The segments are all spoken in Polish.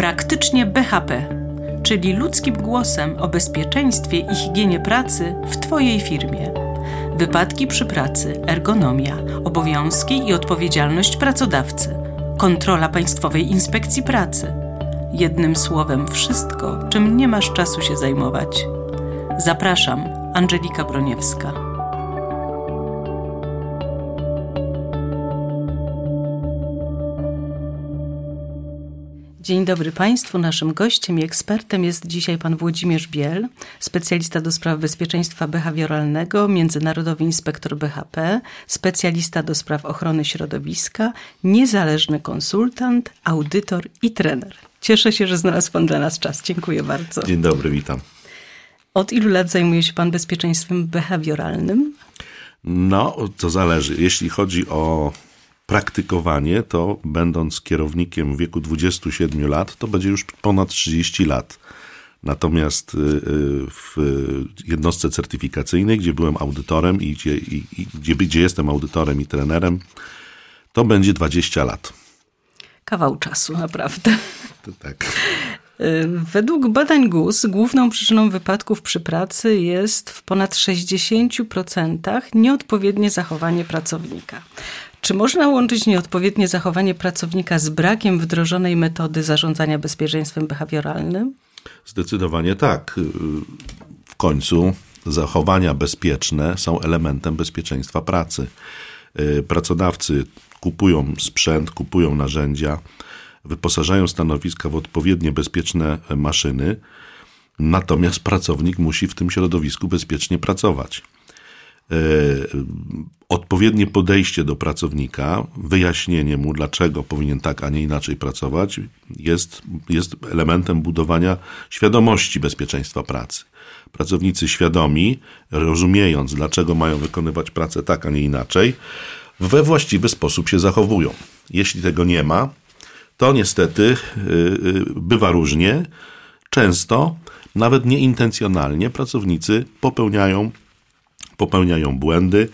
Praktycznie BHP, czyli ludzkim głosem o bezpieczeństwie i higienie pracy w Twojej firmie. Wypadki przy pracy, ergonomia, obowiązki i odpowiedzialność pracodawcy, kontrola Państwowej Inspekcji Pracy. Jednym słowem, wszystko, czym nie masz czasu się zajmować. Zapraszam, Angelika Broniewska. Dzień dobry Państwu. Naszym gościem i ekspertem jest dzisiaj pan Włodzimierz Biel, specjalista do spraw bezpieczeństwa behawioralnego, międzynarodowy inspektor BHP, specjalista do spraw ochrony środowiska, niezależny konsultant, audytor i trener. Cieszę się, że znalazł pan dla nas czas. Dziękuję bardzo. Dzień dobry, witam. Od ilu lat zajmuje się pan bezpieczeństwem behawioralnym? No, to zależy. Jeśli chodzi o praktykowanie, to będąc kierownikiem w wieku 27 lat, to będzie już ponad 30 lat. Natomiast y, y, w jednostce certyfikacyjnej, gdzie byłem audytorem i gdzie, i, i gdzie, gdzie jestem audytorem i trenerem, to będzie 20 lat. Kawał czasu, naprawdę. To tak. Y, według badań GUS główną przyczyną wypadków przy pracy jest w ponad 60% nieodpowiednie zachowanie pracownika. Czy można łączyć nieodpowiednie zachowanie pracownika z brakiem wdrożonej metody zarządzania bezpieczeństwem behawioralnym? Zdecydowanie tak. W końcu zachowania bezpieczne są elementem bezpieczeństwa pracy. Pracodawcy kupują sprzęt, kupują narzędzia, wyposażają stanowiska w odpowiednie bezpieczne maszyny, natomiast pracownik musi w tym środowisku bezpiecznie pracować. E, odpowiednie podejście do pracownika, wyjaśnienie mu, dlaczego powinien tak, a nie inaczej pracować, jest, jest elementem budowania świadomości bezpieczeństwa pracy. Pracownicy świadomi, rozumiejąc, dlaczego mają wykonywać pracę tak, a nie inaczej, we właściwy sposób się zachowują. Jeśli tego nie ma, to niestety y, y, bywa różnie. Często, nawet nieintencjonalnie, pracownicy popełniają popełniają błędy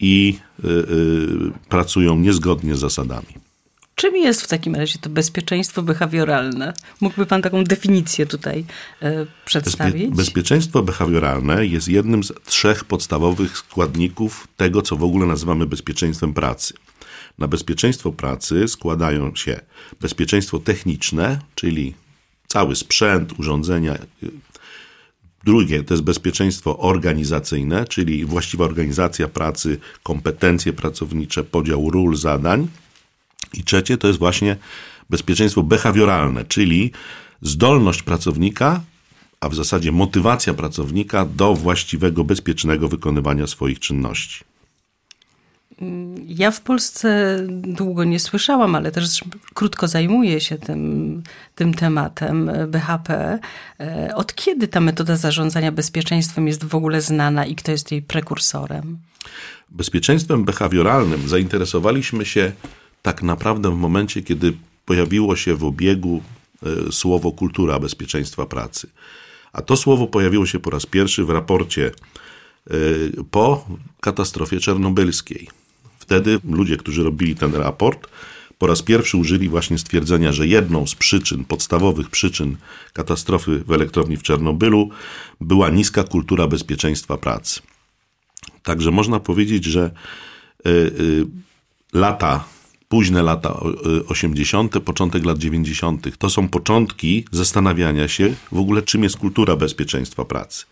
i y, y, pracują niezgodnie z zasadami. Czym jest w takim razie to bezpieczeństwo behawioralne? Mógłby Pan taką definicję tutaj y, przedstawić? Bezpie bezpieczeństwo behawioralne jest jednym z trzech podstawowych składników tego, co w ogóle nazywamy bezpieczeństwem pracy. Na bezpieczeństwo pracy składają się bezpieczeństwo techniczne, czyli cały sprzęt, urządzenia, Drugie to jest bezpieczeństwo organizacyjne, czyli właściwa organizacja pracy, kompetencje pracownicze, podział ról, zadań. I trzecie to jest właśnie bezpieczeństwo behawioralne, czyli zdolność pracownika, a w zasadzie motywacja pracownika do właściwego, bezpiecznego wykonywania swoich czynności. Ja w Polsce długo nie słyszałam, ale też krótko zajmuję się tym, tym tematem BHP. E, od kiedy ta metoda zarządzania bezpieczeństwem jest w ogóle znana i kto jest jej prekursorem? Bezpieczeństwem behawioralnym zainteresowaliśmy się tak naprawdę w momencie, kiedy pojawiło się w obiegu e, słowo kultura bezpieczeństwa pracy. A to słowo pojawiło się po raz pierwszy w raporcie e, po katastrofie czernobylskiej Wtedy ludzie, którzy robili ten raport, po raz pierwszy użyli właśnie stwierdzenia, że jedną z przyczyn, podstawowych przyczyn katastrofy w elektrowni w Czernobylu była niska kultura bezpieczeństwa pracy. Także można powiedzieć, że y, y, lata, późne lata 80., początek lat 90., to są początki zastanawiania się w ogóle, czym jest kultura bezpieczeństwa pracy.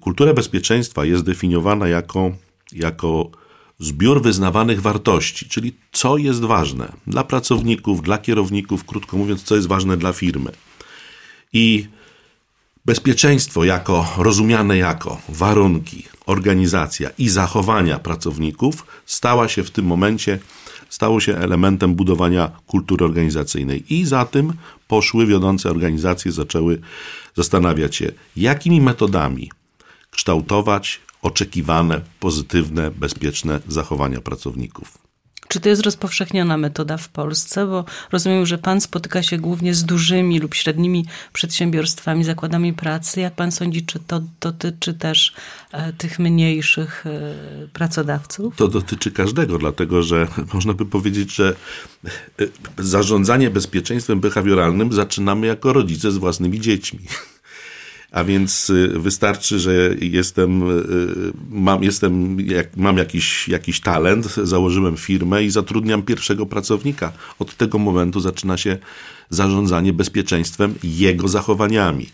Kultura bezpieczeństwa jest definiowana jako, jako zbiór wyznawanych wartości, czyli co jest ważne dla pracowników, dla kierowników, krótko mówiąc, co jest ważne dla firmy. I bezpieczeństwo jako rozumiane jako warunki, organizacja i zachowania pracowników stała się w tym momencie stało się elementem budowania kultury organizacyjnej. I za tym poszły wiodące organizacje, zaczęły zastanawiać się, jakimi metodami kształtować oczekiwane, pozytywne, bezpieczne zachowania pracowników. czy to jest rozpowszechniona metoda w Polsce? Bo rozumiem, że pan spotyka się głównie z dużymi lub średnimi przedsiębiorstwami, zakładami pracy. Jak pan sądzi, czy to dotyczy też e, tych mniejszych e, pracodawców? To dotyczy każdego, dlatego że można by powiedzieć, że e, zarządzanie bezpieczeństwem behawioralnym zaczynamy jako rodzice z własnymi dziećmi. A więc y, wystarczy, że jestem, y, mam, jestem, mam jakiś, jakiś talent, założyłem firmę i zatrudniam pierwszego pracownika. Od tego momentu zaczyna się zarządzanie bezpieczeństwem jego zachowaniami.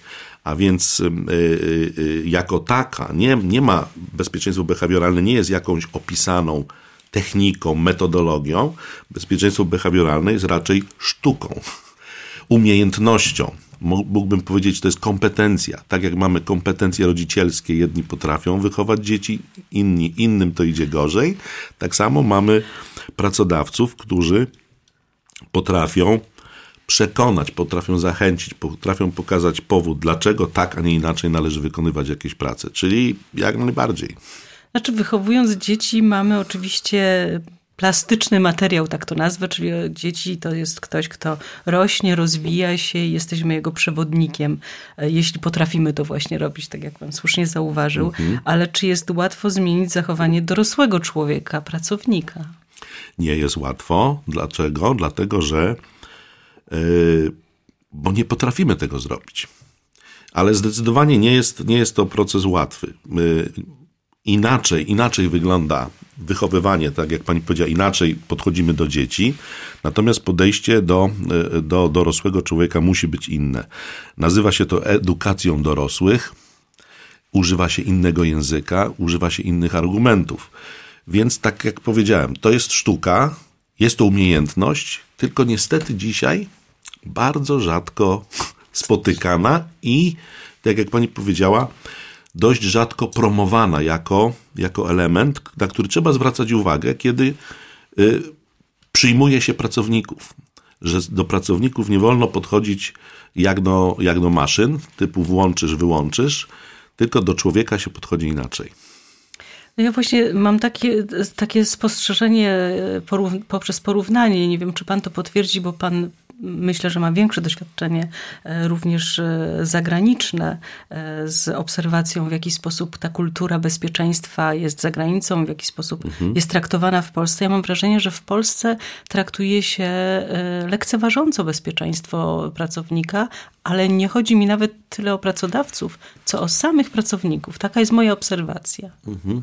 A więc y, jako taka nie, nie ma bezpieczeństwo behawioralne, nie jest jakąś opisaną techniką, metodologią. Bezpieczeństwo behawioralne jest raczej sztuką, umiejętnością mógłbym powiedzieć, to jest kompetencja. Tak jak mamy kompetencje rodzicielskie, jedni potrafią wychować dzieci, inni, innym to idzie gorzej. Tak samo mamy pracodawców, którzy potrafią przekonać, potrafią zachęcić, potrafią pokazać powód, dlaczego tak, a nie inaczej należy wykonywać jakieś prace. Czyli jak najbardziej. Znaczy, wychowując dzieci, mamy oczywiście plastyczny materiał, tak to nazwę, czyli dzieci to jest ktoś, kto rośnie, rozwija się i jesteśmy jego przewodnikiem, e, jeśli potrafimy to właśnie robić, tak jak pan słusznie zauważył. Mhm. Ale czy jest łatwo zmienić zachowanie dorosłego człowieka, pracownika? Nie jest łatwo. Dlaczego? Dlatego, że yy, bo nie potrafimy tego zrobić. Ale zdecydowanie nie jest, nie jest to proces łatwy. Yy, inaczej, inaczej wygląda wychowywanie, tak jak pani powiedziała, inaczej podchodzimy do dzieci, natomiast podejście do, e, do dorosłego człowieka musi być inne. Nazywa się to edukacją dorosłych, używa się innego języka, używa się innych argumentów. Więc tak jak powiedziałem, to jest sztuka, jest to umiejętność, tylko niestety dzisiaj bardzo rzadko spotykana i, tak jak pani powiedziała, dość rzadko promowana jako, jako element, na który trzeba zwracać uwagę, kiedy y, przyjmuje się pracowników. Że do pracowników nie wolno podchodzić jak do, jak do maszyn, typu włączysz, wyłączysz, tylko do człowieka się podchodzi inaczej. No ja właśnie mam takie, takie spostrzeżenie e, porów poprzez porównanie. Nie wiem, czy pan to potwierdzi, bo pan myślę, że ma większe doświadczenie e, również e, zagraniczne e, z obserwacją, w jaki sposób ta kultura bezpieczeństwa jest za granicą, w jaki sposób mhm. jest traktowana w Polsce. Ja mam wrażenie, że w Polsce traktuje się lekceważąco bezpieczeństwo pracownika, ale nie chodzi mi nawet tyle o pracodawców, co o samych pracowników. Taka jest moja obserwacja. Mhm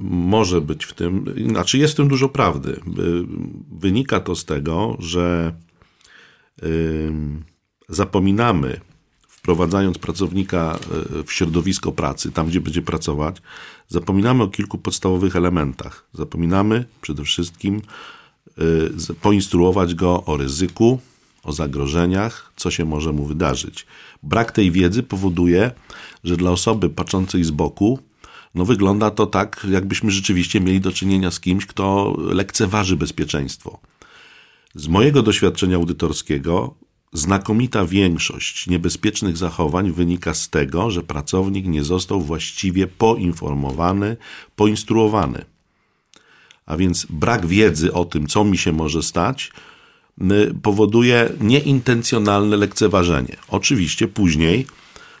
może być w tym, znaczy jest w tym dużo prawdy. Wynika to z tego, że zapominamy, wprowadzając pracownika e, w środowisko pracy, tam gdzie będzie pracować, zapominamy o kilku podstawowych elementach. Zapominamy przede wszystkim e, poinstruować go o ryzyku, o zagrożeniach, co się może mu wydarzyć. Brak tej wiedzy powoduje, że dla osoby patrzącej z boku, no wygląda to tak, jakbyśmy rzeczywiście mieli do czynienia z kimś, kto lekceważy bezpieczeństwo. Z mojego doświadczenia audytorskiego, znakomita większość niebezpiecznych zachowań wynika z tego, że pracownik nie został właściwie poinformowany, poinstruowany. A więc brak wiedzy o tym, co mi się może stać, powoduje nieintencjonalne lekceważenie. Oczywiście później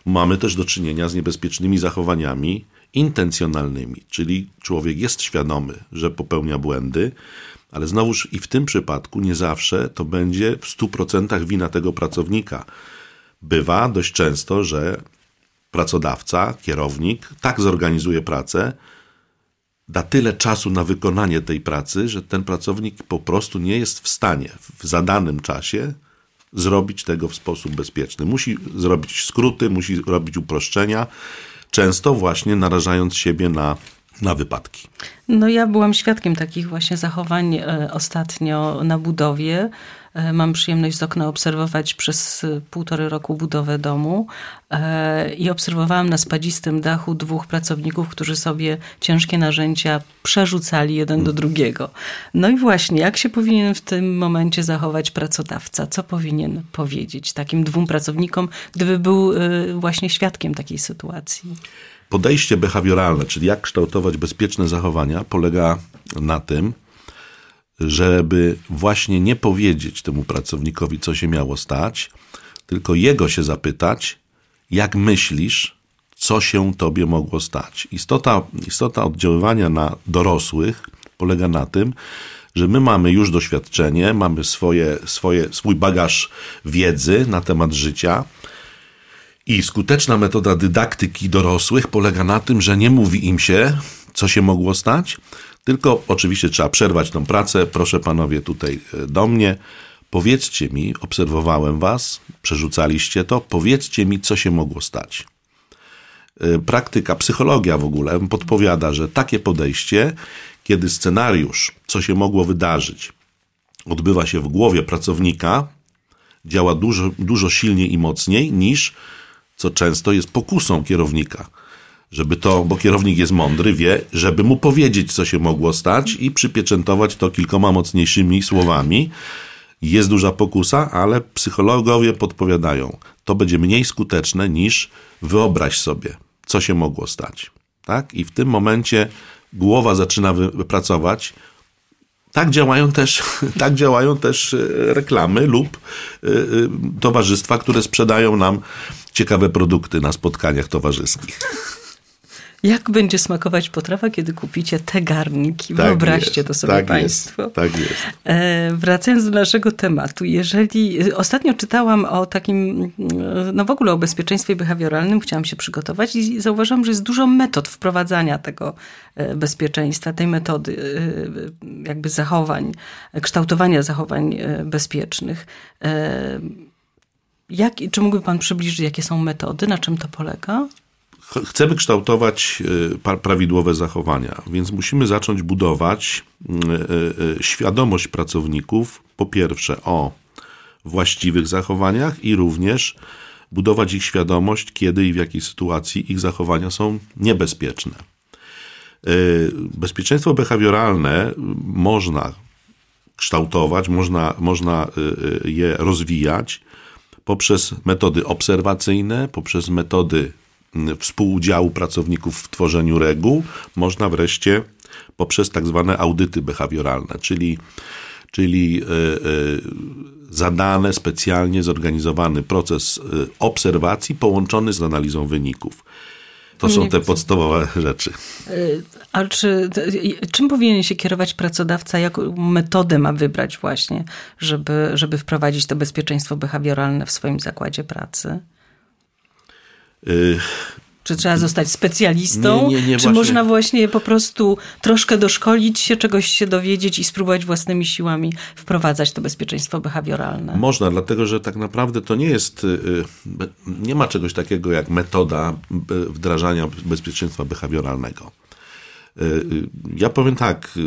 mamy też do czynienia z niebezpiecznymi zachowaniami intencjonalnymi, czyli człowiek jest świadomy, że popełnia błędy, ale znowuż i w tym przypadku nie zawsze to będzie w 100% wina tego pracownika. Bywa dość często, że pracodawca, kierownik tak zorganizuje pracę, da tyle czasu na wykonanie tej pracy, że ten pracownik po prostu nie jest w stanie w zadanym czasie zrobić tego w sposób bezpieczny. Musi zrobić skróty, musi robić uproszczenia, często właśnie narażając siebie na na wypadki. No ja byłam świadkiem takich właśnie zachowań e, ostatnio na budowie. E, mam przyjemność z okna obserwować przez e, półtory roku budowę domu i obserwowałam na spadzistym dachu dwóch pracowników, którzy sobie ciężkie narzędzia przerzucali jeden do drugiego. No i właśnie, jak się powinien w tym momencie zachować pracodawca? Co powinien powiedzieć takim dwóm pracownikom, gdyby był właśnie świadkiem takiej sytuacji? Podejście behawioralne, czyli jak kształtować bezpieczne zachowania, polega na tym, żeby właśnie nie powiedzieć temu pracownikowi, co się miało stać, tylko jego się zapytać, jak myślisz, co się tobie mogło stać. Istota, istota oddziaływania na dorosłych polega na tym, że my mamy już doświadczenie, mamy swoje, swoje, swój bagaż wiedzy na temat życia. I skuteczna metoda dydaktyki dorosłych polega na tym, że nie mówi im się, co się mogło stać, tylko oczywiście trzeba przerwać tą pracę. Proszę panowie tutaj e, do mnie. Powiedzcie mi, obserwowałem was, przerzucaliście to, powiedzcie mi, co się mogło stać. E, praktyka, psychologia w ogóle podpowiada, że takie podejście, kiedy scenariusz, co się mogło wydarzyć, odbywa się w głowie pracownika, działa dużo, dużo silniej i mocniej niż co często jest pokusą kierownika żeby to, bo kierownik jest mądry, wie, żeby mu powiedzieć, co się mogło stać i przypieczętować to kilkoma mocniejszymi słowami. Jest duża pokusa, ale psychologowie podpowiadają, to będzie mniej skuteczne niż wyobraź sobie, co się mogło stać. Tak? I w tym momencie głowa zaczyna wypracować. Tak działają też, tak działają też e, reklamy lub e, e, towarzystwa, które sprzedają nam ciekawe produkty na spotkaniach towarzyskich. Jak będzie smakować potrawa, kiedy kupicie te garnki? Tak Wyobraźcie jest, to sobie tak Państwo. Jest, tak jest. E, wracając do naszego tematu, jeżeli ostatnio czytałam o takim, no w ogóle o bezpieczeństwie behawioralnym, chciałam się przygotować i zauważyłam, że jest dużo metod wprowadzania tego e, bezpieczeństwa, tej metody e, jakby zachowań, kształtowania zachowań bezpiecznych. Jak, czy mógłby Pan przybliżyć, jakie są metody, na czym to polega? Chcemy kształtować e, prawidłowe zachowania, więc musimy zacząć budować e, e, świadomość pracowników, po pierwsze o właściwych zachowaniach i również budować ich świadomość, kiedy i w jakiej sytuacji ich zachowania są niebezpieczne. Bezpieczeństwo behawioralne można kształtować, można, można je rozwijać poprzez metody obserwacyjne, poprzez metody współudziału pracowników w tworzeniu reguł, można wreszcie poprzez tak zwane audyty behawioralne, czyli, czyli e, e, zadane, specjalnie zorganizowany proces e, obserwacji połączony z analizą wyników. To są te podstawowe rzeczy. Ale czy, czym powinien się kierować pracodawca? Jaką metodę ma wybrać właśnie, żeby, żeby wprowadzić to bezpieczeństwo behawioralne w swoim zakładzie pracy? Czy trzeba zostać specjalistą? Nie, nie, nie, czy właśnie. można właśnie po prostu troszkę doszkolić się, czegoś się dowiedzieć i spróbować własnymi siłami wprowadzać to bezpieczeństwo behawioralne? Można, dlatego że tak naprawdę to nie jest, y, y, nie ma czegoś takiego jak metoda y, wdrażania bezpieczeństwa behawioralnego. Ja powiem tak,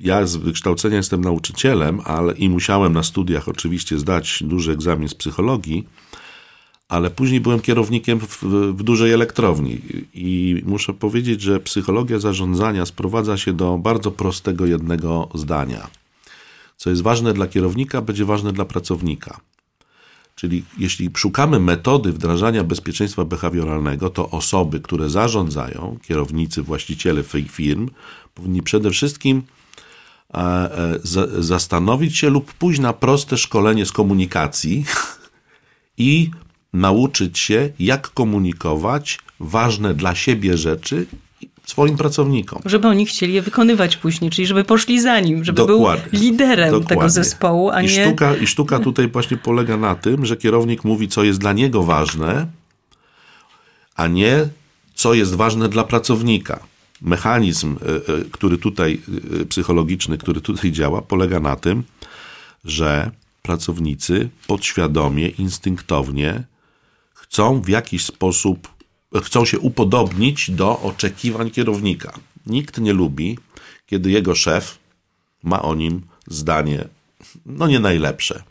ja z wykształcenia jestem nauczycielem, ale i musiałem na studiach oczywiście zdać duży egzamin z psychologii ale później byłem kierownikiem w, w, dużej elektrowni i muszę powiedzieć, że psychologia zarządzania sprowadza się do bardzo prostego jednego zdania. Co jest ważne dla kierownika, będzie ważne dla pracownika. Czyli jeśli szukamy metody wdrażania bezpieczeństwa behawioralnego, to osoby, które zarządzają, kierownicy, właściciele firm, powinni przede wszystkim e, e, zastanowić się lub pójść na proste szkolenie z komunikacji i nauczyć się, jak komunikować ważne dla siebie rzeczy swoim pracownikom. Żeby oni chcieli je wykonywać później, czyli żeby poszli za nim, żeby Dokładnie. był liderem Dokładnie. tego zespołu, a I nie... Sztuka, I sztuka tutaj właśnie polega na tym, że kierownik mówi, co jest dla niego ważne, a nie co jest ważne dla pracownika. Mechanizm, e, e, który tutaj, e, psychologiczny, który tutaj działa, polega na tym, że pracownicy podświadomie, instynktownie chcą w jakiś sposób, chcą się upodobnić do oczekiwań kierownika. Nikt nie lubi, kiedy jego szef ma o nim zdanie, no nie najlepsze.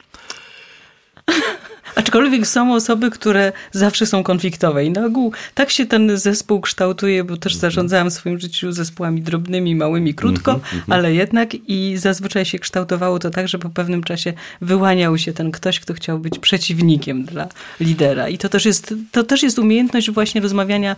Aczkolwiek są osoby, które zawsze są konfliktowe i na ogół tak się ten zespół kształtuje, bo też mhm. zarządzałam w swoim życiu zespołami drobnymi, małymi, krótko, mm -hmm, ale jednak i zazwyczaj się kształtowało to tak, że po pewnym czasie wyłaniał się ten ktoś, kto chciał być przeciwnikiem dla lidera. I to też jest, to też jest umiejętność właśnie rozmawiania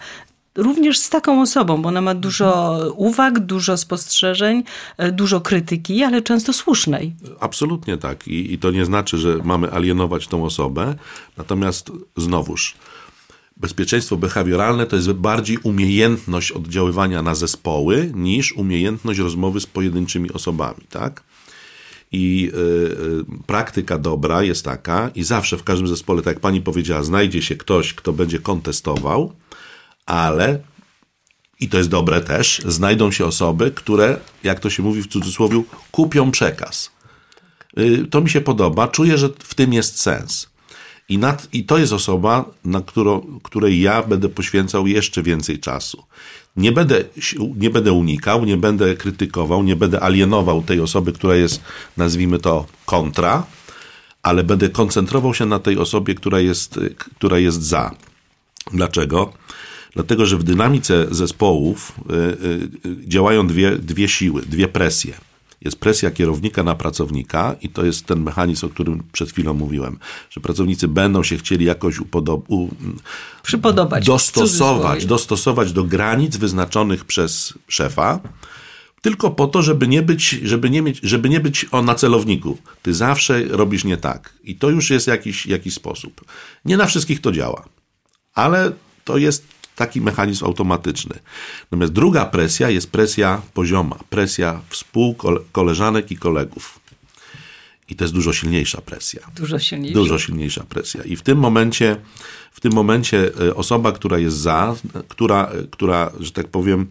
również z taką osobą, bo ona ma dużo uwag, dużo spostrzeżeń, e, dużo krytyki, ale często słusznej. Absolutnie tak. I, I, to nie znaczy, że mamy alienować tą osobę. Natomiast znowuż, bezpieczeństwo behawioralne to jest bardziej umiejętność oddziaływania na zespoły niż umiejętność rozmowy z pojedynczymi osobami, tak? I y, praktyka dobra jest taka, i zawsze w każdym zespole, tak jak pani powiedziała, znajdzie się ktoś, kto będzie kontestował, ale i to jest dobre też, znajdą się osoby, które, jak to się mówi w cudzysłowie, kupią przekaz. Y, to mi się podoba, czuję, że w tym jest sens. I, nad, I to jest osoba, na którą, której ja będę poświęcał jeszcze więcej czasu. Nie będę, nie będę unikał, nie będę krytykował, nie będę alienował tej osoby, która jest, nazwijmy to, kontra, ale będę koncentrował się na tej osobie, która jest, która jest za. Dlaczego? Dlatego, że w dynamice zespołów y, y, działają dwie, dwie siły, dwie presje. Jest presja kierownika na pracownika i to jest ten mechanizm, o którym przed chwilą mówiłem, że pracownicy będą się chcieli jakoś upodob- u, przypodobać, dostosować, dostosować do granic wyznaczonych przez szefa, tylko po to, żeby nie być, żeby nie mieć, żeby nie być o na celowniku. Ty zawsze robisz nie tak. I to już jest jakiś, jakiś sposób. Nie na wszystkich to działa, ale to jest taki mechanizm automatyczny. Natomiast druga presja jest presja pozioma, presja współkoleżanek i kolegów. I to jest dużo silniejsza presja. Dużo silniejsza. Dużo silniejsza presja. I w tym momencie, w tym momencie e, osoba, która jest za, która, e, która, że tak powiem,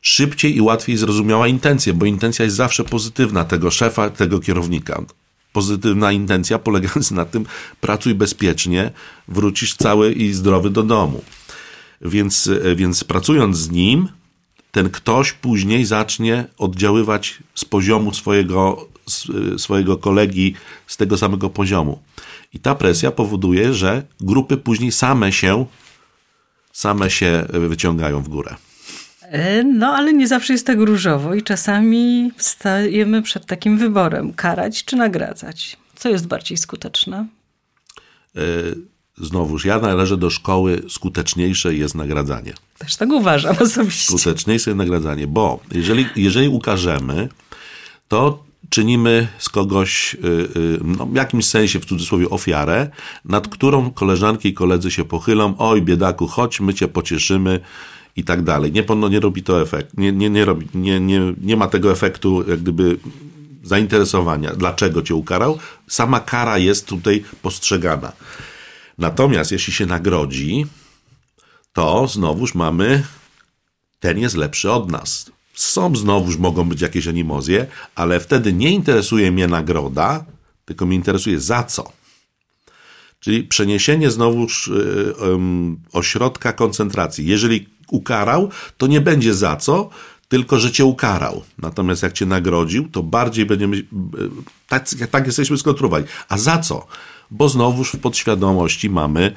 szybciej i łatwiej zrozumiała intencję, bo intencja jest zawsze pozytywna tego szefa, tego kierownika. Pozytywna intencja polegająca na tym, pracuj bezpiecznie, wrócisz cały i zdrowy do domu. Więc, e, więc pracując z nim, ten ktoś później zacznie oddziaływać z poziomu swojego, e, swojego kolegi z tego samego poziomu. I ta presja powoduje, że grupy później same się, same się wyciągają w górę. E, no, ale nie zawsze jest tak różowo i czasami stajemy przed takim wyborem: karać czy nagradzać. Co jest bardziej skuteczne? Znowuż ja należę do szkoły skuteczniejsze jest nagradzanie. Też tak uważam osobiście. Skuteczniejsze jest nagradzanie, bo jeżeli, jeżeli ukażemy, to czynimy z kogoś y, y, no, w jakimś sensie, w cudzysłowie, ofiarę, nad którą koleżanki i koledzy się pochylą, oj biedaku, chodź, my cię pocieszymy i tak dalej. Nie, no, nie robi to efekt, nie, nie, nie, robi, nie, nie, nie ma tego efektu jak gdyby zainteresowania, dlaczego cię ukarał. Sama kara jest tutaj postrzegana. Natomiast jeśli się nagrodzi, to znowuż mamy, ten jest lepszy od nas. Są znowuż mogą być jakieś animozje, ale wtedy nie interesuje mnie nagroda, tylko mnie interesuje za co. Czyli przeniesienie znowuż yy, yy, ośrodka koncentracji. Jeżeli ukarał, to nie będzie za co, tylko że cię ukarał. Natomiast jak cię nagrodził, to bardziej będziemy. Yy, tak, tak jesteśmy skontrowani. A za co? Bo znowuż w podświadomości mamy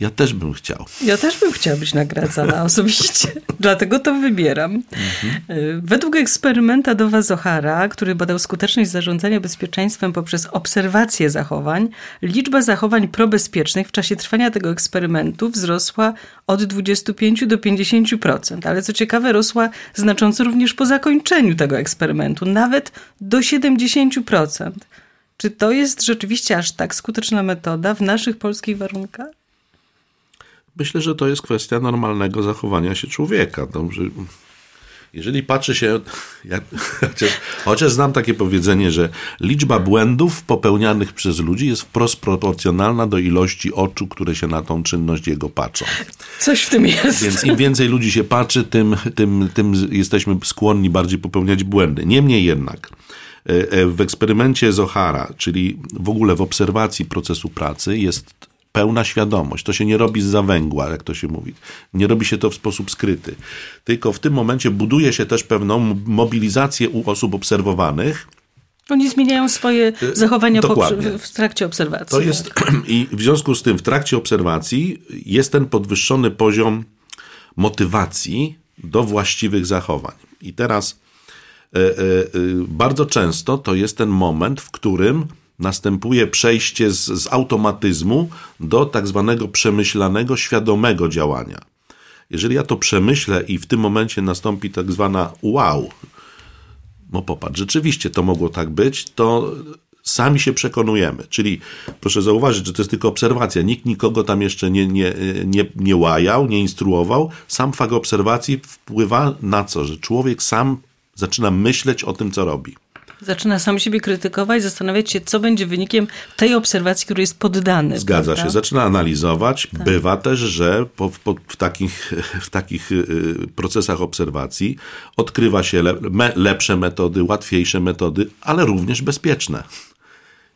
ja też bym chciał. Ja też bym chciała być nagradzana osobiście. Dlatego to wybieram. Mhm. Według eksperymenta Dowa Zohara, który badał skuteczność zarządzania bezpieczeństwem poprzez obserwację zachowań, liczba zachowań probezpiecznych w czasie trwania tego eksperymentu wzrosła od 25 do 50%. Ale co ciekawe, rosła znacząco również po zakończeniu tego eksperymentu, nawet do 70%. Czy to jest rzeczywiście aż tak skuteczna metoda w naszych polskich warunkach? Myślę, że to jest kwestia normalnego zachowania się człowieka. Dobrze. Jeżeli patrzy się, ja, chociaż, chociaż znam takie powiedzenie, że liczba błędów popełnianych przez ludzi jest wprost proporcjonalna do ilości oczu, które się na tą czynność jego patrzą. Coś w tym jest. Więc im więcej ludzi się patrzy, tym, tym, tym jesteśmy skłonni bardziej popełniać błędy. Niemniej jednak, w eksperymencie Zohara, czyli w ogóle w obserwacji procesu pracy, jest pełna świadomość. To się nie robi z zawęgła, jak to się mówi. Nie robi się to w sposób skryty. Tylko w tym momencie buduje się też pewną mobilizację u osób obserwowanych. Oni zmieniają swoje e, zachowania w trakcie obserwacji. To jest, I w związku z tym w trakcie obserwacji jest ten podwyższony poziom motywacji do właściwych zachowań. I teraz E, e, e, bardzo często to jest ten moment, w którym następuje przejście z, z automatyzmu do tak zwanego przemyślanego, świadomego działania. Jeżeli ja to przemyślę i w tym momencie nastąpi tak zwana wow, no popatrz, rzeczywiście to mogło tak być, to sami się przekonujemy. Czyli proszę zauważyć, że to jest tylko obserwacja. Nikt nikogo tam jeszcze nie, nie, nie, nie łajał, nie instruował. Sam fakt obserwacji wpływa na co? Że człowiek sam zaczyna myśleć o tym, co robi. Zaczyna sam siebie krytykować, zastanawiać się, co będzie wynikiem tej obserwacji, której jest poddany. Zgadza prawda? się, zaczyna analizować. Tak. Bywa też, że po, po, w takich, w takich y, procesach obserwacji odkrywa się le, me, lepsze metody, łatwiejsze metody, ale również bezpieczne.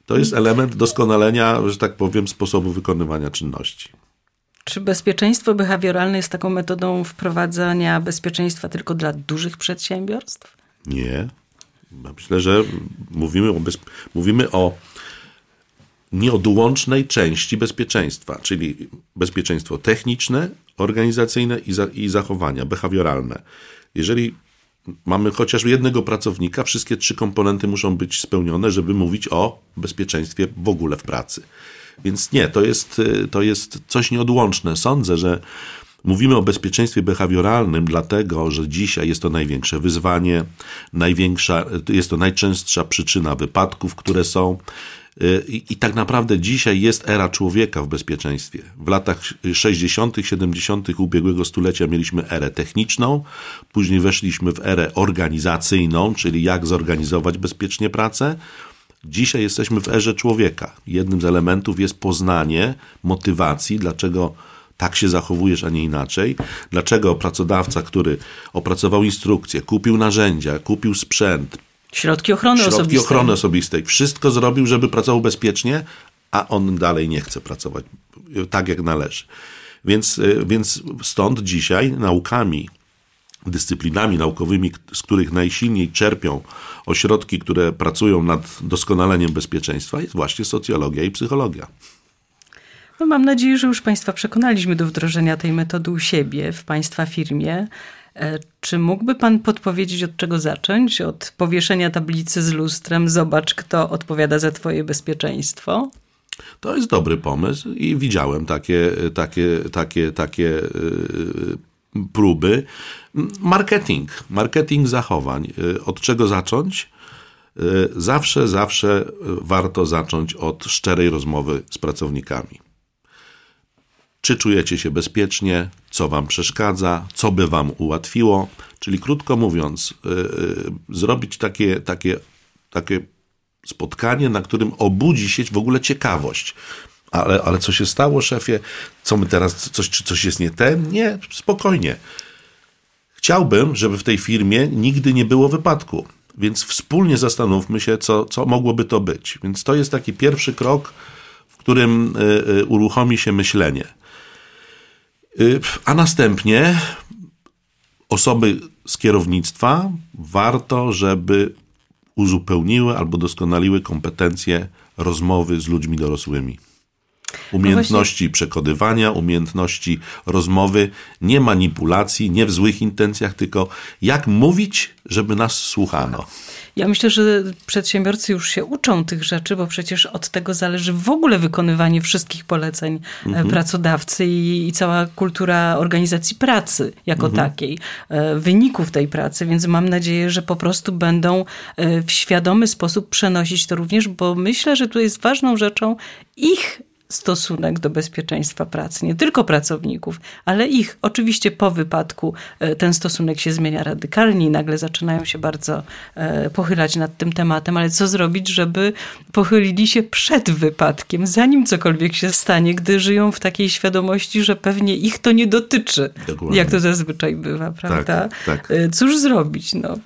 To jest element doskonalenia, że tak powiem, sposobu wykonywania czynności. Czy bezpieczeństwo behawioralne jest taką metodą wprowadzania bezpieczeństwa tylko dla dużych przedsiębiorstw? Nie. Myślę, że mówimy o, bez... mówimy o nieodłącznej części bezpieczeństwa, czyli bezpieczeństwo techniczne, organizacyjne i, za... i zachowania behawioralne. Jeżeli mamy chociaż jednego pracownika, wszystkie trzy komponenty muszą być spełnione, żeby mówić o bezpieczeństwie w ogóle w pracy. Więc nie, to jest, to jest coś nieodłączne. Sądzę, że mówimy o bezpieczeństwie behawioralnym, dlatego że dzisiaj jest to największe wyzwanie, największa, jest to najczęstsza przyczyna wypadków, które są. I, I, tak naprawdę dzisiaj jest era człowieka w bezpieczeństwie. W latach 60., 70. ubiegłego stulecia mieliśmy erę techniczną, później weszliśmy w erę organizacyjną, czyli jak zorganizować bezpiecznie pracę. Dzisiaj jesteśmy w erze człowieka. Jednym z elementów jest poznanie motywacji, dlaczego tak się zachowujesz, a nie inaczej. Dlaczego pracodawca, który opracował instrukcję, kupił narzędzia, kupił sprzęt, Środki ochrony Środki osobistej. ochrony osobistej. Wszystko zrobił, żeby pracował bezpiecznie, a on dalej nie chce pracować tak, jak należy. Więc, y, więc stąd dzisiaj naukami, dyscyplinami naukowymi, z których najsilniej czerpią ośrodki, które pracują nad doskonaleniem bezpieczeństwa, jest właśnie socjologia i psychologia. No mam nadzieję, że już Państwa przekonaliśmy do wdrożenia tej metody u siebie, w Państwa firmie. E, czy mógłby Pan podpowiedzieć, od czego zacząć? Od powieszenia tablicy z lustrem, zobacz, kto odpowiada za Twoje bezpieczeństwo? To jest dobry pomysł i widziałem takie, takie, takie, takie yy, próby. Marketing, marketing zachowań. Yy, od czego zacząć? Yy, zawsze, zawsze warto zacząć od szczerej rozmowy z pracownikami. Czy czujecie się bezpiecznie? Co wam przeszkadza? Co by wam ułatwiło? Czyli krótko mówiąc, yy, zrobić takie, takie, takie spotkanie, na którym obudzi się w ogóle ciekawość. Ale, ale co się stało, szefie? Co my teraz, coś, czy coś jest nie ten? Nie, spokojnie. Chciałbym, żeby w tej firmie nigdy nie było wypadku. Więc wspólnie zastanówmy się, co, co mogłoby to być. Więc to jest taki pierwszy krok, w którym y, y, uruchomi się myślenie. Y, a następnie osoby z kierownictwa warto, żeby uzupełniły albo doskonaliły kompetencje rozmowy z ludźmi dorosłymi. Umiejętności no przekonywania, umiejętności rozmowy, nie manipulacji, nie w złych intencjach, tylko jak mówić, żeby nas słuchano. Ja myślę, że przedsiębiorcy już się uczą tych rzeczy, bo przecież od tego zależy w ogóle wykonywanie wszystkich poleceń e, mhm. pracodawcy i, i, cała kultura organizacji pracy jako mhm. takiej, e, wyników tej pracy, więc mam nadzieję, że po prostu będą e, w świadomy sposób przenosić to również, bo myślę, że tu jest ważną rzeczą ich stosunek do bezpieczeństwa pracy, nie tylko pracowników, ale ich. Oczywiście po wypadku e, ten stosunek się zmienia radykalnie i nagle zaczynają się bardzo e, pochylać nad tym tematem, ale co zrobić, żeby pochylili się przed wypadkiem, zanim cokolwiek się stanie, gdy żyją w takiej świadomości, że pewnie ich to nie dotyczy, Dokładnie. jak to zazwyczaj bywa, prawda? Tak, tak. Cóż zrobić? No,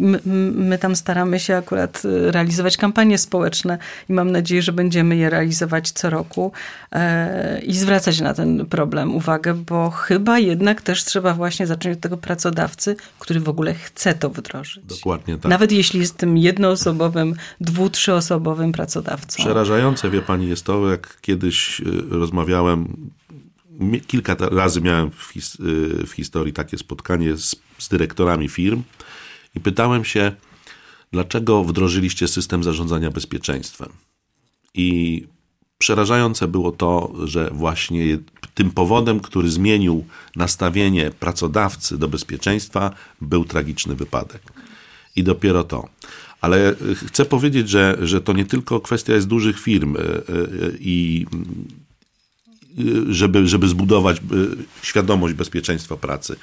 My, my, tam staramy się akurat y, realizować kampanie społeczne i mam nadzieję, że będziemy je realizować co roku e, i zwracać na ten problem uwagę, bo chyba jednak też trzeba właśnie zacząć od tego pracodawcy, który w ogóle chce to wdrożyć. Dokładnie tak. Nawet jeśli jest tym jednoosobowym, dwu, trzyosobowym pracodawcą. Przerażające, wie pani, jest to, jak kiedyś rozmawiałem kilka razy miałem w, his, w historii takie spotkanie z, z, dyrektorami firm i pytałem się, dlaczego wdrożyliście system zarządzania bezpieczeństwem. I przerażające było to, że właśnie tym powodem, który zmienił nastawienie pracodawcy do bezpieczeństwa, był tragiczny wypadek. I dopiero to. Ale chcę powiedzieć, że, że to nie tylko kwestia jest dużych firm e, e, i żeby, żeby zbudować e, świadomość bezpieczeństwa pracy.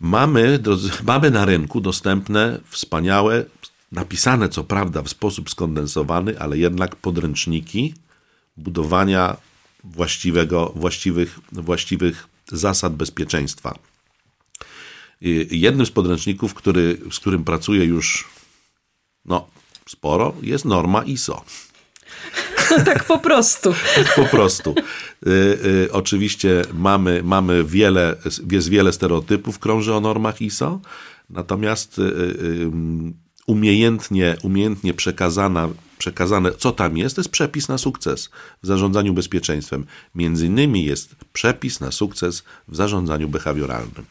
Mamy, mamy na rynku dostępne wspaniałe, napisane co prawda w sposób skondensowany, ale jednak podręczniki budowania właściwego, właściwych, właściwych zasad bezpieczeństwa. Jednym z podręczników, który, z którym pracuję już no, sporo, jest norma ISO. tak po prostu. po prostu. Y, y, oczywiście mamy, mamy wiele, jest wiele stereotypów krąży o normach ISO, natomiast y, y umiejętnie, umiejętnie przekazana, przekazane, co tam jest, to jest przepis na sukces w zarządzaniu bezpieczeństwem. Między innymi jest przepis na sukces w zarządzaniu behawioralnym.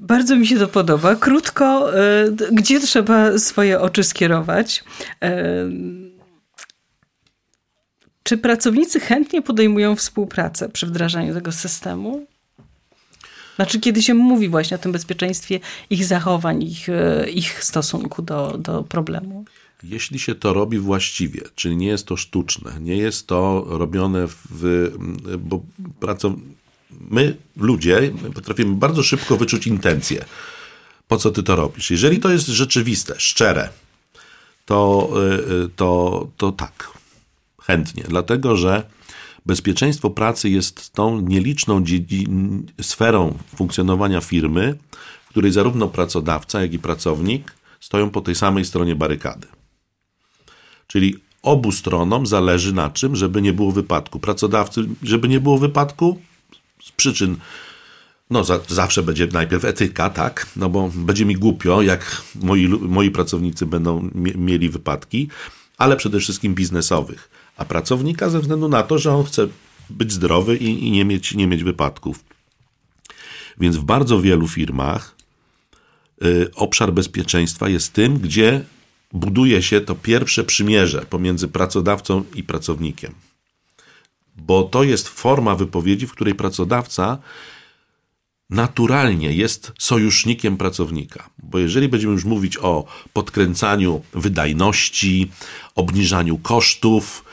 Bardzo mi się to podoba. Krótko, e, gdzie trzeba swoje oczy skierować? E, czy pracownicy chętnie podejmują współpracę przy wdrażaniu tego systemu? Znaczy, kiedy się mówi właśnie o tym bezpieczeństwie ich zachowań, ich, e, ich stosunku do, do problemu? Jeśli się to robi właściwie, czyli nie jest to sztuczne, nie jest to robione w. Bo pracow... my, ludzie, potrafimy bardzo szybko wyczuć intencje. Po co ty to robisz? Jeżeli to jest rzeczywiste, szczere, to, e, to, to tak, chętnie. Dlatego, że Bezpieczeństwo pracy jest tą nieliczną sferą funkcjonowania firmy, w której zarówno pracodawca, jak i pracownik stoją po tej samej stronie barykady. Czyli obu stronom zależy na czym, żeby nie było wypadku. Pracodawcy, żeby nie było wypadku z przyczyn no, za, zawsze będzie najpierw etyka, tak? No bo będzie mi głupio, jak moi, moi pracownicy będą mieli wypadki, ale przede wszystkim biznesowych a pracownika ze względu na to, że on chce być zdrowy i, i nie, mieć, nie mieć wypadków. Więc w bardzo wielu firmach y, obszar bezpieczeństwa jest tym, gdzie buduje się to pierwsze przymierze pomiędzy pracodawcą i pracownikiem. Bo to jest forma wypowiedzi, w której pracodawca naturalnie jest sojusznikiem pracownika. Bo jeżeli będziemy już mówić o podkręcaniu wydajności, obniżaniu kosztów,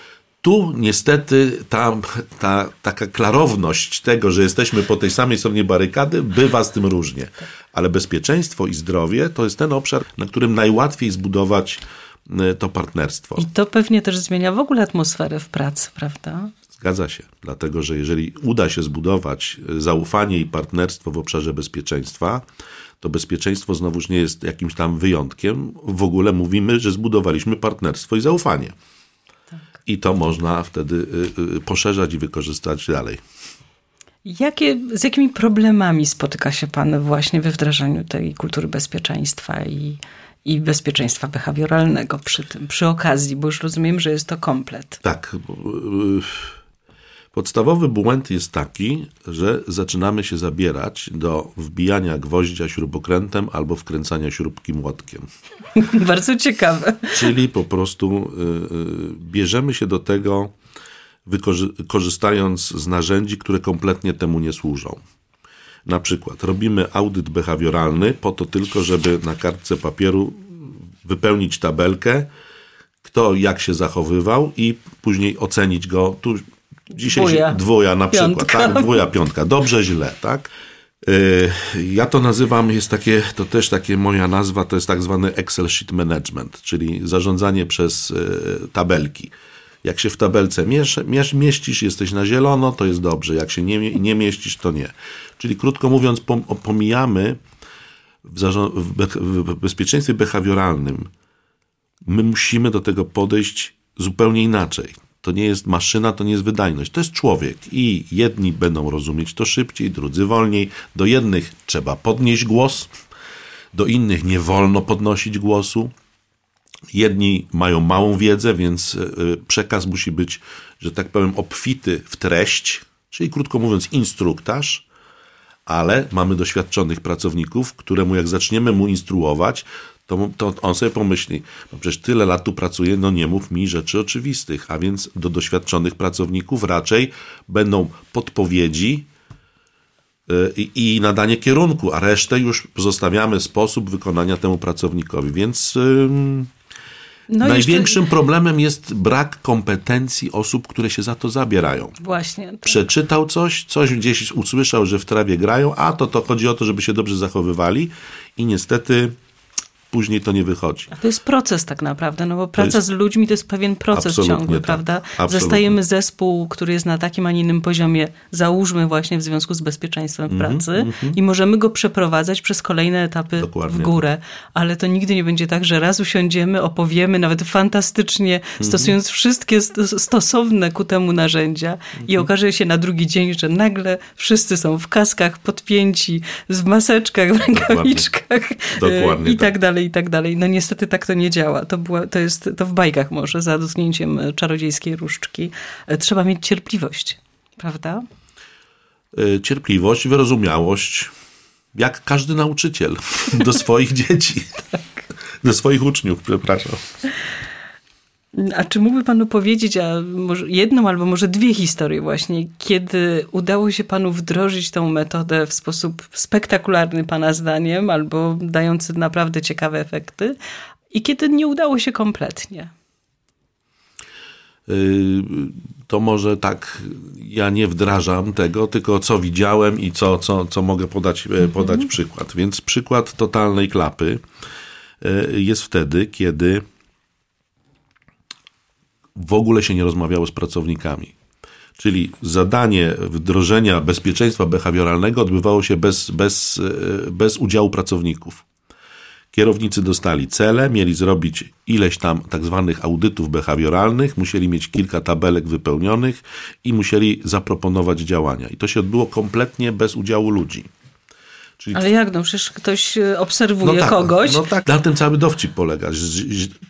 tu niestety ta, ta taka klarowność tego, że jesteśmy po tej samej stronie barykady, bywa z tym różnie. Ale bezpieczeństwo i zdrowie to jest ten obszar, na którym najłatwiej zbudować e, to partnerstwo. I to pewnie też zmienia w ogóle atmosferę w pracy, prawda? Zgadza się, dlatego że jeżeli uda się zbudować e, zaufanie i partnerstwo w obszarze bezpieczeństwa, to bezpieczeństwo znowuż nie jest jakimś tam wyjątkiem. W ogóle mówimy, że zbudowaliśmy partnerstwo i zaufanie i to można wtedy y, y, poszerzać i wykorzystać dalej. Jakie, z jakimi problemami spotyka się Pan właśnie we wdrażaniu tej kultury bezpieczeństwa i, i bezpieczeństwa behawioralnego przy tym, przy okazji, bo już rozumiem, że jest to komplet. Tak. Podstawowy błęd jest taki, że zaczynamy się zabierać do wbijania gwoździa śrubokrętem albo wkręcania śrubki młotkiem. Bardzo ciekawe. Czyli po prostu y, y, bierzemy się do tego, korzystając z narzędzi, które kompletnie temu nie służą. Na przykład robimy audyt behawioralny po to tylko, żeby na kartce papieru wypełnić tabelkę, kto jak się zachowywał i później ocenić go. Tu Dzisiaj dwuja, dwuja na przykład, piątka. tak? Dwuja, piątka. Dobrze, źle, tak? Y, ja to nazywam, jest takie, to też takie moja nazwa, to jest tak zwany Excel Sheet Management, czyli zarządzanie przez y, tabelki. Jak się w tabelce miesz, mieścisz, jesteś na zielono, to jest dobrze. Jak się nie, nie mieścisz, to nie. Czyli krótko mówiąc, pomijamy w, w bezpieczeństwie behawioralnym, my musimy do tego podejść zupełnie inaczej. To nie jest maszyna, to nie jest wydajność, to jest człowiek. I jedni będą rozumieć to szybciej, drudzy wolniej. Do jednych trzeba podnieść głos, do innych nie wolno podnosić głosu. Jedni mają małą wiedzę, więc e, przekaz musi być, że tak powiem, obfity w treść, czyli krótko mówiąc, instruktaż, ale mamy doświadczonych pracowników, któremu jak zaczniemy mu instruować, to, to on sobie pomyśli, no przecież tyle lat tu pracuję, no nie mów mi rzeczy oczywistych, a więc do doświadczonych pracowników raczej będą podpowiedzi y, i, nadanie kierunku, a resztę już pozostawiamy sposób wykonania temu pracownikowi, więc... No Największym jeszcze... problemem jest brak kompetencji osób, które się za to zabierają. Właśnie. Tak. Przeczytał coś, coś gdzieś usłyszał, że w trawie grają, a to, to chodzi o to, żeby się dobrze zachowywali i niestety później to nie wychodzi. A to jest proces tak naprawdę, no bo praca jest... z ludźmi to jest pewien proces ciągły, tak. prawda? Absolutnie. Zastajemy zespół, który jest na takim, a nie innym poziomie, załóżmy właśnie w związku z bezpieczeństwem mm -hmm, pracy mm -hmm. i możemy go przeprowadzać przez kolejne etapy Dokładnie. w górę, ale to nigdy nie będzie tak, że raz usiądziemy, opowiemy, nawet fantastycznie, mm -hmm. stosując wszystkie stosowne ku temu narzędzia i mhm. okaże się na drugi dzień, że nagle wszyscy są w kaskach, podpięci, w maseczkach, w rękawiczkach Dokładnie. i tak, tak dalej i tak dalej. No niestety tak to nie działa. To, była, to jest to w bajkach może, za dotknięciem czarodziejskiej różdżki. E, trzeba mieć cierpliwość, prawda? E, cierpliwość, wyrozumiałość, jak każdy nauczyciel do swoich dzieci. tak. Do swoich uczniów, przepraszam. A czy mógłby Panu powiedzieć a może jedną albo może dwie historie właśnie, kiedy udało się Panu wdrożyć tą metodę w sposób spektakularny Pana zdaniem, albo dający naprawdę ciekawe efekty, i kiedy nie udało się kompletnie? Y, to może tak, ja nie wdrażam tego, tylko co widziałem i co, co, co mogę podać, e, podać mhm. przykład. Więc przykład totalnej klapy e, jest wtedy, kiedy w ogóle się nie rozmawiało z pracownikami. Czyli zadanie wdrożenia bezpieczeństwa behawioralnego odbywało się bez, bez, e, bez udziału pracowników. Kierownicy dostali cele, mieli zrobić ileś tam tak zwanych audytów behawioralnych, musieli mieć kilka tabelek wypełnionych i musieli zaproponować działania. I to się odbyło kompletnie bez udziału ludzi. Czyli... Ale jak, no przecież ktoś e, obserwuje no tak, kogoś. No tak, na tym cały dowcip polega.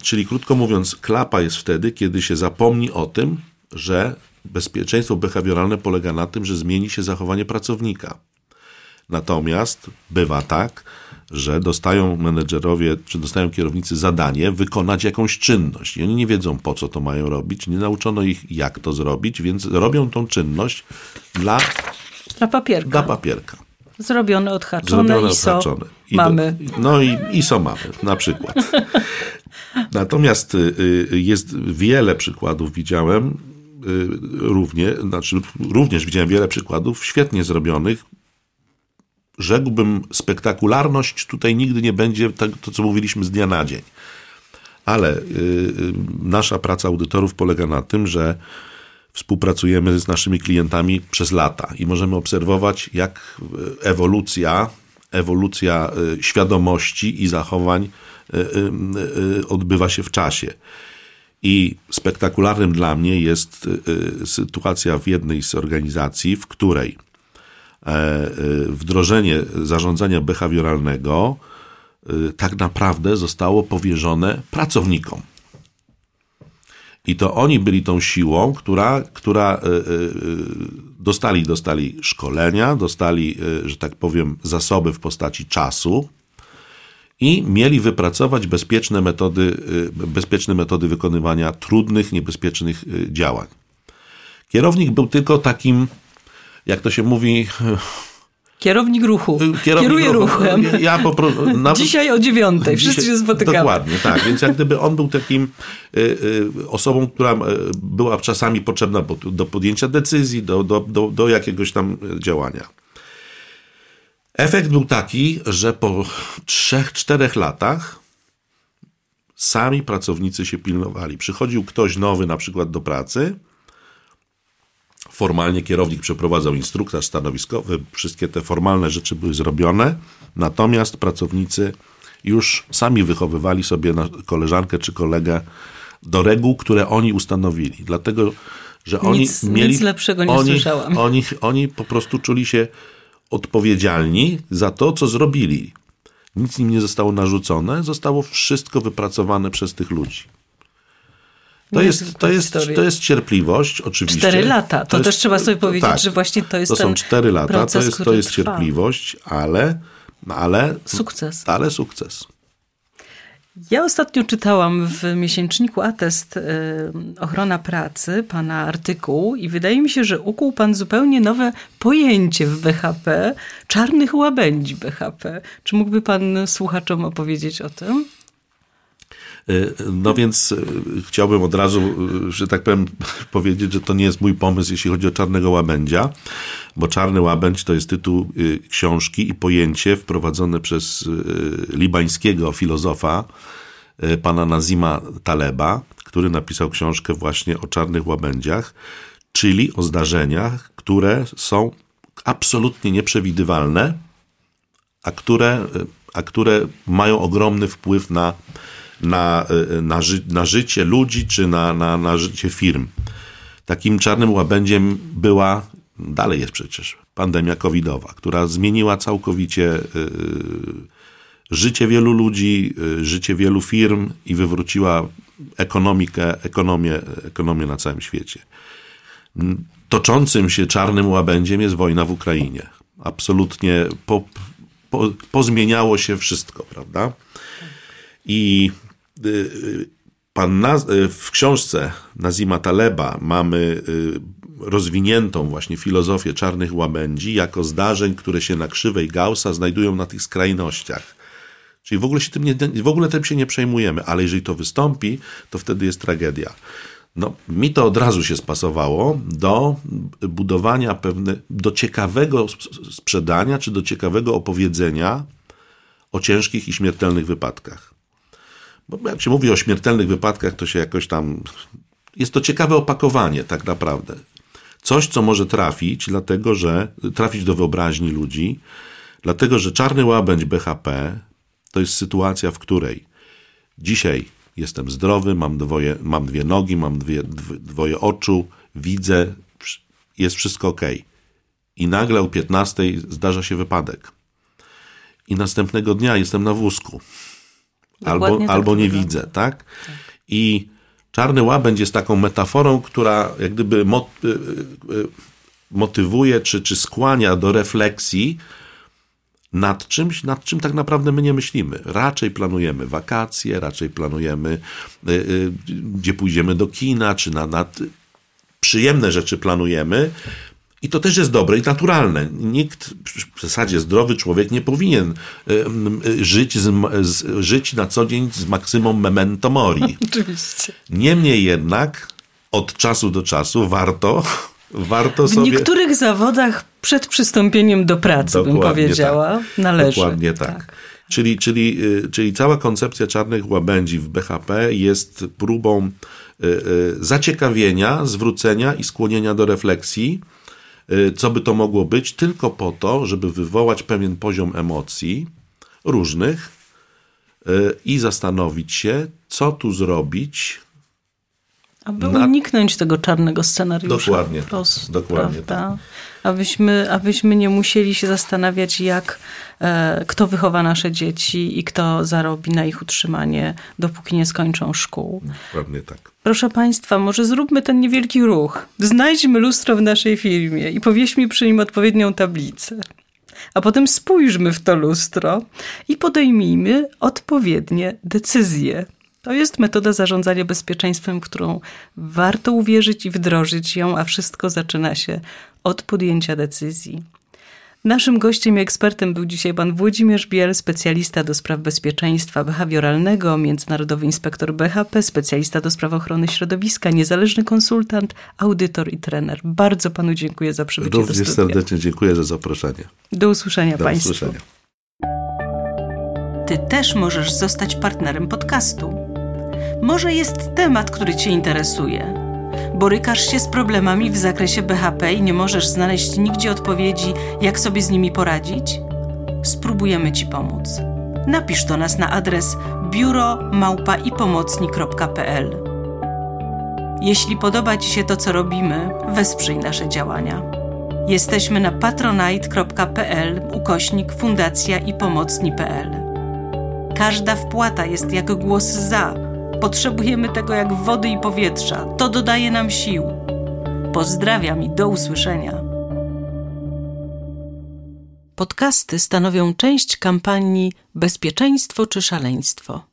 Czyli krótko mówiąc, klapa jest wtedy, kiedy się zapomni o tym, że bezpieczeństwo behawioralne polega na tym, że zmieni się zachowanie pracownika. Natomiast bywa tak, że dostają menedżerowie, czy dostają kierownicy zadanie wykonać jakąś czynność. I oni nie wiedzą, po co to mają robić, nie nauczono ich, jak to zrobić, więc robią tą czynność dla, dla papierka. Dla papierka. Zrobione, odhaczone, Zrobione, ISO odhaczone. I mamy. Do, no i ISO mamy, na przykład. Natomiast y, y, jest wiele przykładów, widziałem y, równie, znaczy również widziałem wiele przykładów świetnie zrobionych. Rzekłbym, spektakularność tutaj nigdy nie będzie tak, to, co mówiliśmy z dnia na dzień. Ale nasza praca audytorów polega na tym, że współpracujemy z naszymi klientami przez lata i możemy obserwować, jak ewolucja, ewolucja y, świadomości i zachowań y, odbywa się w czasie. I spektakularnym dla mnie jest sytuacja w jednej z organizacji, w której e, wdrożenie zarządzania behawioralnego tak naprawdę zostało powierzone pracownikom. I to oni byli tą siłą, która, która e, e, dostali, dostali szkolenia, dostali, e, że tak powiem, zasoby w postaci czasu i mieli wypracować bezpieczne metody, bezpieczne metody wykonywania trudnych, niebezpiecznych działań. Kierownik był tylko takim, jak to się mówi, Kierownik ruchu. Y, kierownik Kieruje ruchu. ruchem. Ja po prostu, Dzisiaj o dziewiątej. Wszyscy Dzisiaj, się spotykamy. Dokładnie, tak. Więc jak gdyby on był takim y, y, osobą, która była czasami potrzebna do podjęcia decyzji, do, do, do, do jakiegoś tam działania. Efekt był taki, że po trzech, czterech latach sami pracownicy się pilnowali. Przychodził ktoś nowy na przykład do pracy, Formalnie kierownik przeprowadzał instruktaż stanowiskowy, wszystkie te formalne rzeczy były zrobione, natomiast pracownicy już sami wychowywali sobie koleżankę czy kolegę do reguł, które oni ustanowili. Dlatego, że oni nic, mieli. Nic lepszego nie oni, słyszałam. Oni, oni po prostu czuli się odpowiedzialni za to, co zrobili. Nic im nie zostało narzucone, zostało wszystko wypracowane przez tych ludzi. To jest, to, jest, to jest cierpliwość, oczywiście. Cztery lata, to, to jest, też trzeba sobie powiedzieć, tak, że właśnie to jest To są cztery lata, proces, to jest, to jest cierpliwość, ale, ale... Sukces. Ale sukces. Ja ostatnio czytałam w miesięczniku Atest y, Ochrona Pracy pana artykuł i wydaje mi się, że ukuł pan zupełnie nowe pojęcie w BHP czarnych łabędzi BHP. Czy mógłby pan słuchaczom opowiedzieć o tym? Y, no więc y, chciałbym od razu, y, że tak powiem, powiedzieć, że to nie jest mój pomysł, jeśli chodzi o Czarnego Łabędzia, bo Czarny Łabędź to jest tytuł książki i pojęcie wprowadzone przez libańskiego filozofa, pana Nazima Taleba, który napisał książkę właśnie o czarnych łabędziach, czyli o zdarzeniach, które są absolutnie nieprzewidywalne, a które, a które mają ogromny wpływ na na, y, na, ży, na życie ludzi czy na, na, na życie firm. Takim czarnym łabędziem była, dalej jest przecież, pandemia covidowa, która zmieniła całkowicie y, życie wielu ludzi, y, życie wielu firm i wywróciła ekonomikę, ekonomię, ekonomię na całym świecie. Toczącym się czarnym łabędziem jest wojna w Ukrainie. Absolutnie po, po, pozmieniało się wszystko, prawda? I Y, y, pan Naz y, w książce Nazima Taleba mamy rozwiniętą właśnie filozofię czarnych łabędzi jako zdarzeń, które się na krzywej Gaussa znajdują na tych skrajnościach. Czyli w ogóle, się tym nie, w ogóle tym się nie przejmujemy, ale jeżeli to wystąpi, to wtedy jest tragedia. No, mi to od razu się spasowało do budowania pewne, do ciekawego sprzedania, czy do ciekawego opowiedzenia o ciężkich i śmiertelnych wypadkach. Bo jak się mówi o śmiertelnych wypadkach, to się jakoś tam. Jest to ciekawe opakowanie, tak naprawdę. Coś, co może trafić, dlatego że trafić do wyobraźni ludzi, dlatego że czarny łabędź BHP to jest sytuacja, w której dzisiaj jestem zdrowy, mam, dwoje, mam dwie nogi, mam dwie, dwoje oczu, widzę, jest wszystko ok. I nagle o 15 zdarza się wypadek. I następnego dnia jestem na wózku albo, tak albo nie widzę, tak? tak? I czarny łabędź jest taką metaforą, która jak gdyby y, y, y, motywuje czy, czy skłania do refleksji nad czymś, nad czym tak naprawdę my nie myślimy. Raczej planujemy wakacje, raczej planujemy, gdzie pójdziemy do kina, czy na, na przyjemne rzeczy planujemy, i to też jest dobre i naturalne. Nikt, w zasadzie zdrowy człowiek, nie powinien żyć, z, z, żyć na co dzień z maksymum memento mori. Oczywiście. Niemniej jednak od czasu do czasu warto, warto sobie... W niektórych zawodach przed przystąpieniem do pracy, Dokładnie bym powiedziała, tak. należy. Dokładnie tak. tak. Czyli, czyli, y, czyli cała koncepcja czarnych łabędzi w BHP jest próbą y, y, zaciekawienia, zwrócenia i skłonienia do refleksji, co by to mogło być, tylko po to, żeby wywołać pewien poziom emocji różnych y, i zastanowić się, co tu zrobić. Aby na... uniknąć tego czarnego scenariusza. Dokładnie. Tak, prostu, dokładnie tak abyśmy, abyśmy nie musieli się zastanawiać, jak e, kto wychowa nasze dzieci i kto zarobi na ich utrzymanie, dopóki nie skończą szkół. Pewnie tak. Proszę Państwa, może zróbmy ten niewielki ruch. Znajdźmy lustro w naszej firmie i powieśmy przy nim odpowiednią tablicę. A potem spójrzmy w to lustro i podejmijmy odpowiednie decyzje. To jest metoda zarządzania bezpieczeństwem, którą warto uwierzyć i wdrożyć ją, a wszystko zaczyna się od podjęcia decyzji. Naszym gościem i ekspertem był dzisiaj pan Włodzimierz Biel, specjalista do spraw bezpieczeństwa behawioralnego, międzynarodowy inspektor BHP, specjalista do spraw ochrony środowiska, niezależny konsultant, audytor i trener. Bardzo panu dziękuję za przybycie Również do studia. serdecznie dziękuję za zaproszenie. Do usłyszenia do państwu. Usłyszenia. Ty też możesz zostać partnerem podcastu. Może jest temat, który cię interesuje Borykasz się z problemami w zakresie BHP i nie możesz znaleźć nigdzie odpowiedzi, jak sobie z nimi poradzić? Spróbujemy Ci pomóc. Napisz do nas na adres biuromałpaipomocni.pl Jeśli podoba Ci się to, co robimy, wesprzyj nasze działania. Jesteśmy na patronite.pl ukośnik fundacja i pomocni.pl. Każda wpłata jest jak głos za Potrzebujemy tego jak wody i powietrza. To dodaje nam sił. Pozdrawiam i do usłyszenia. Podcasty stanowią część kampanii Bezpieczeństwo czy szaleństwo.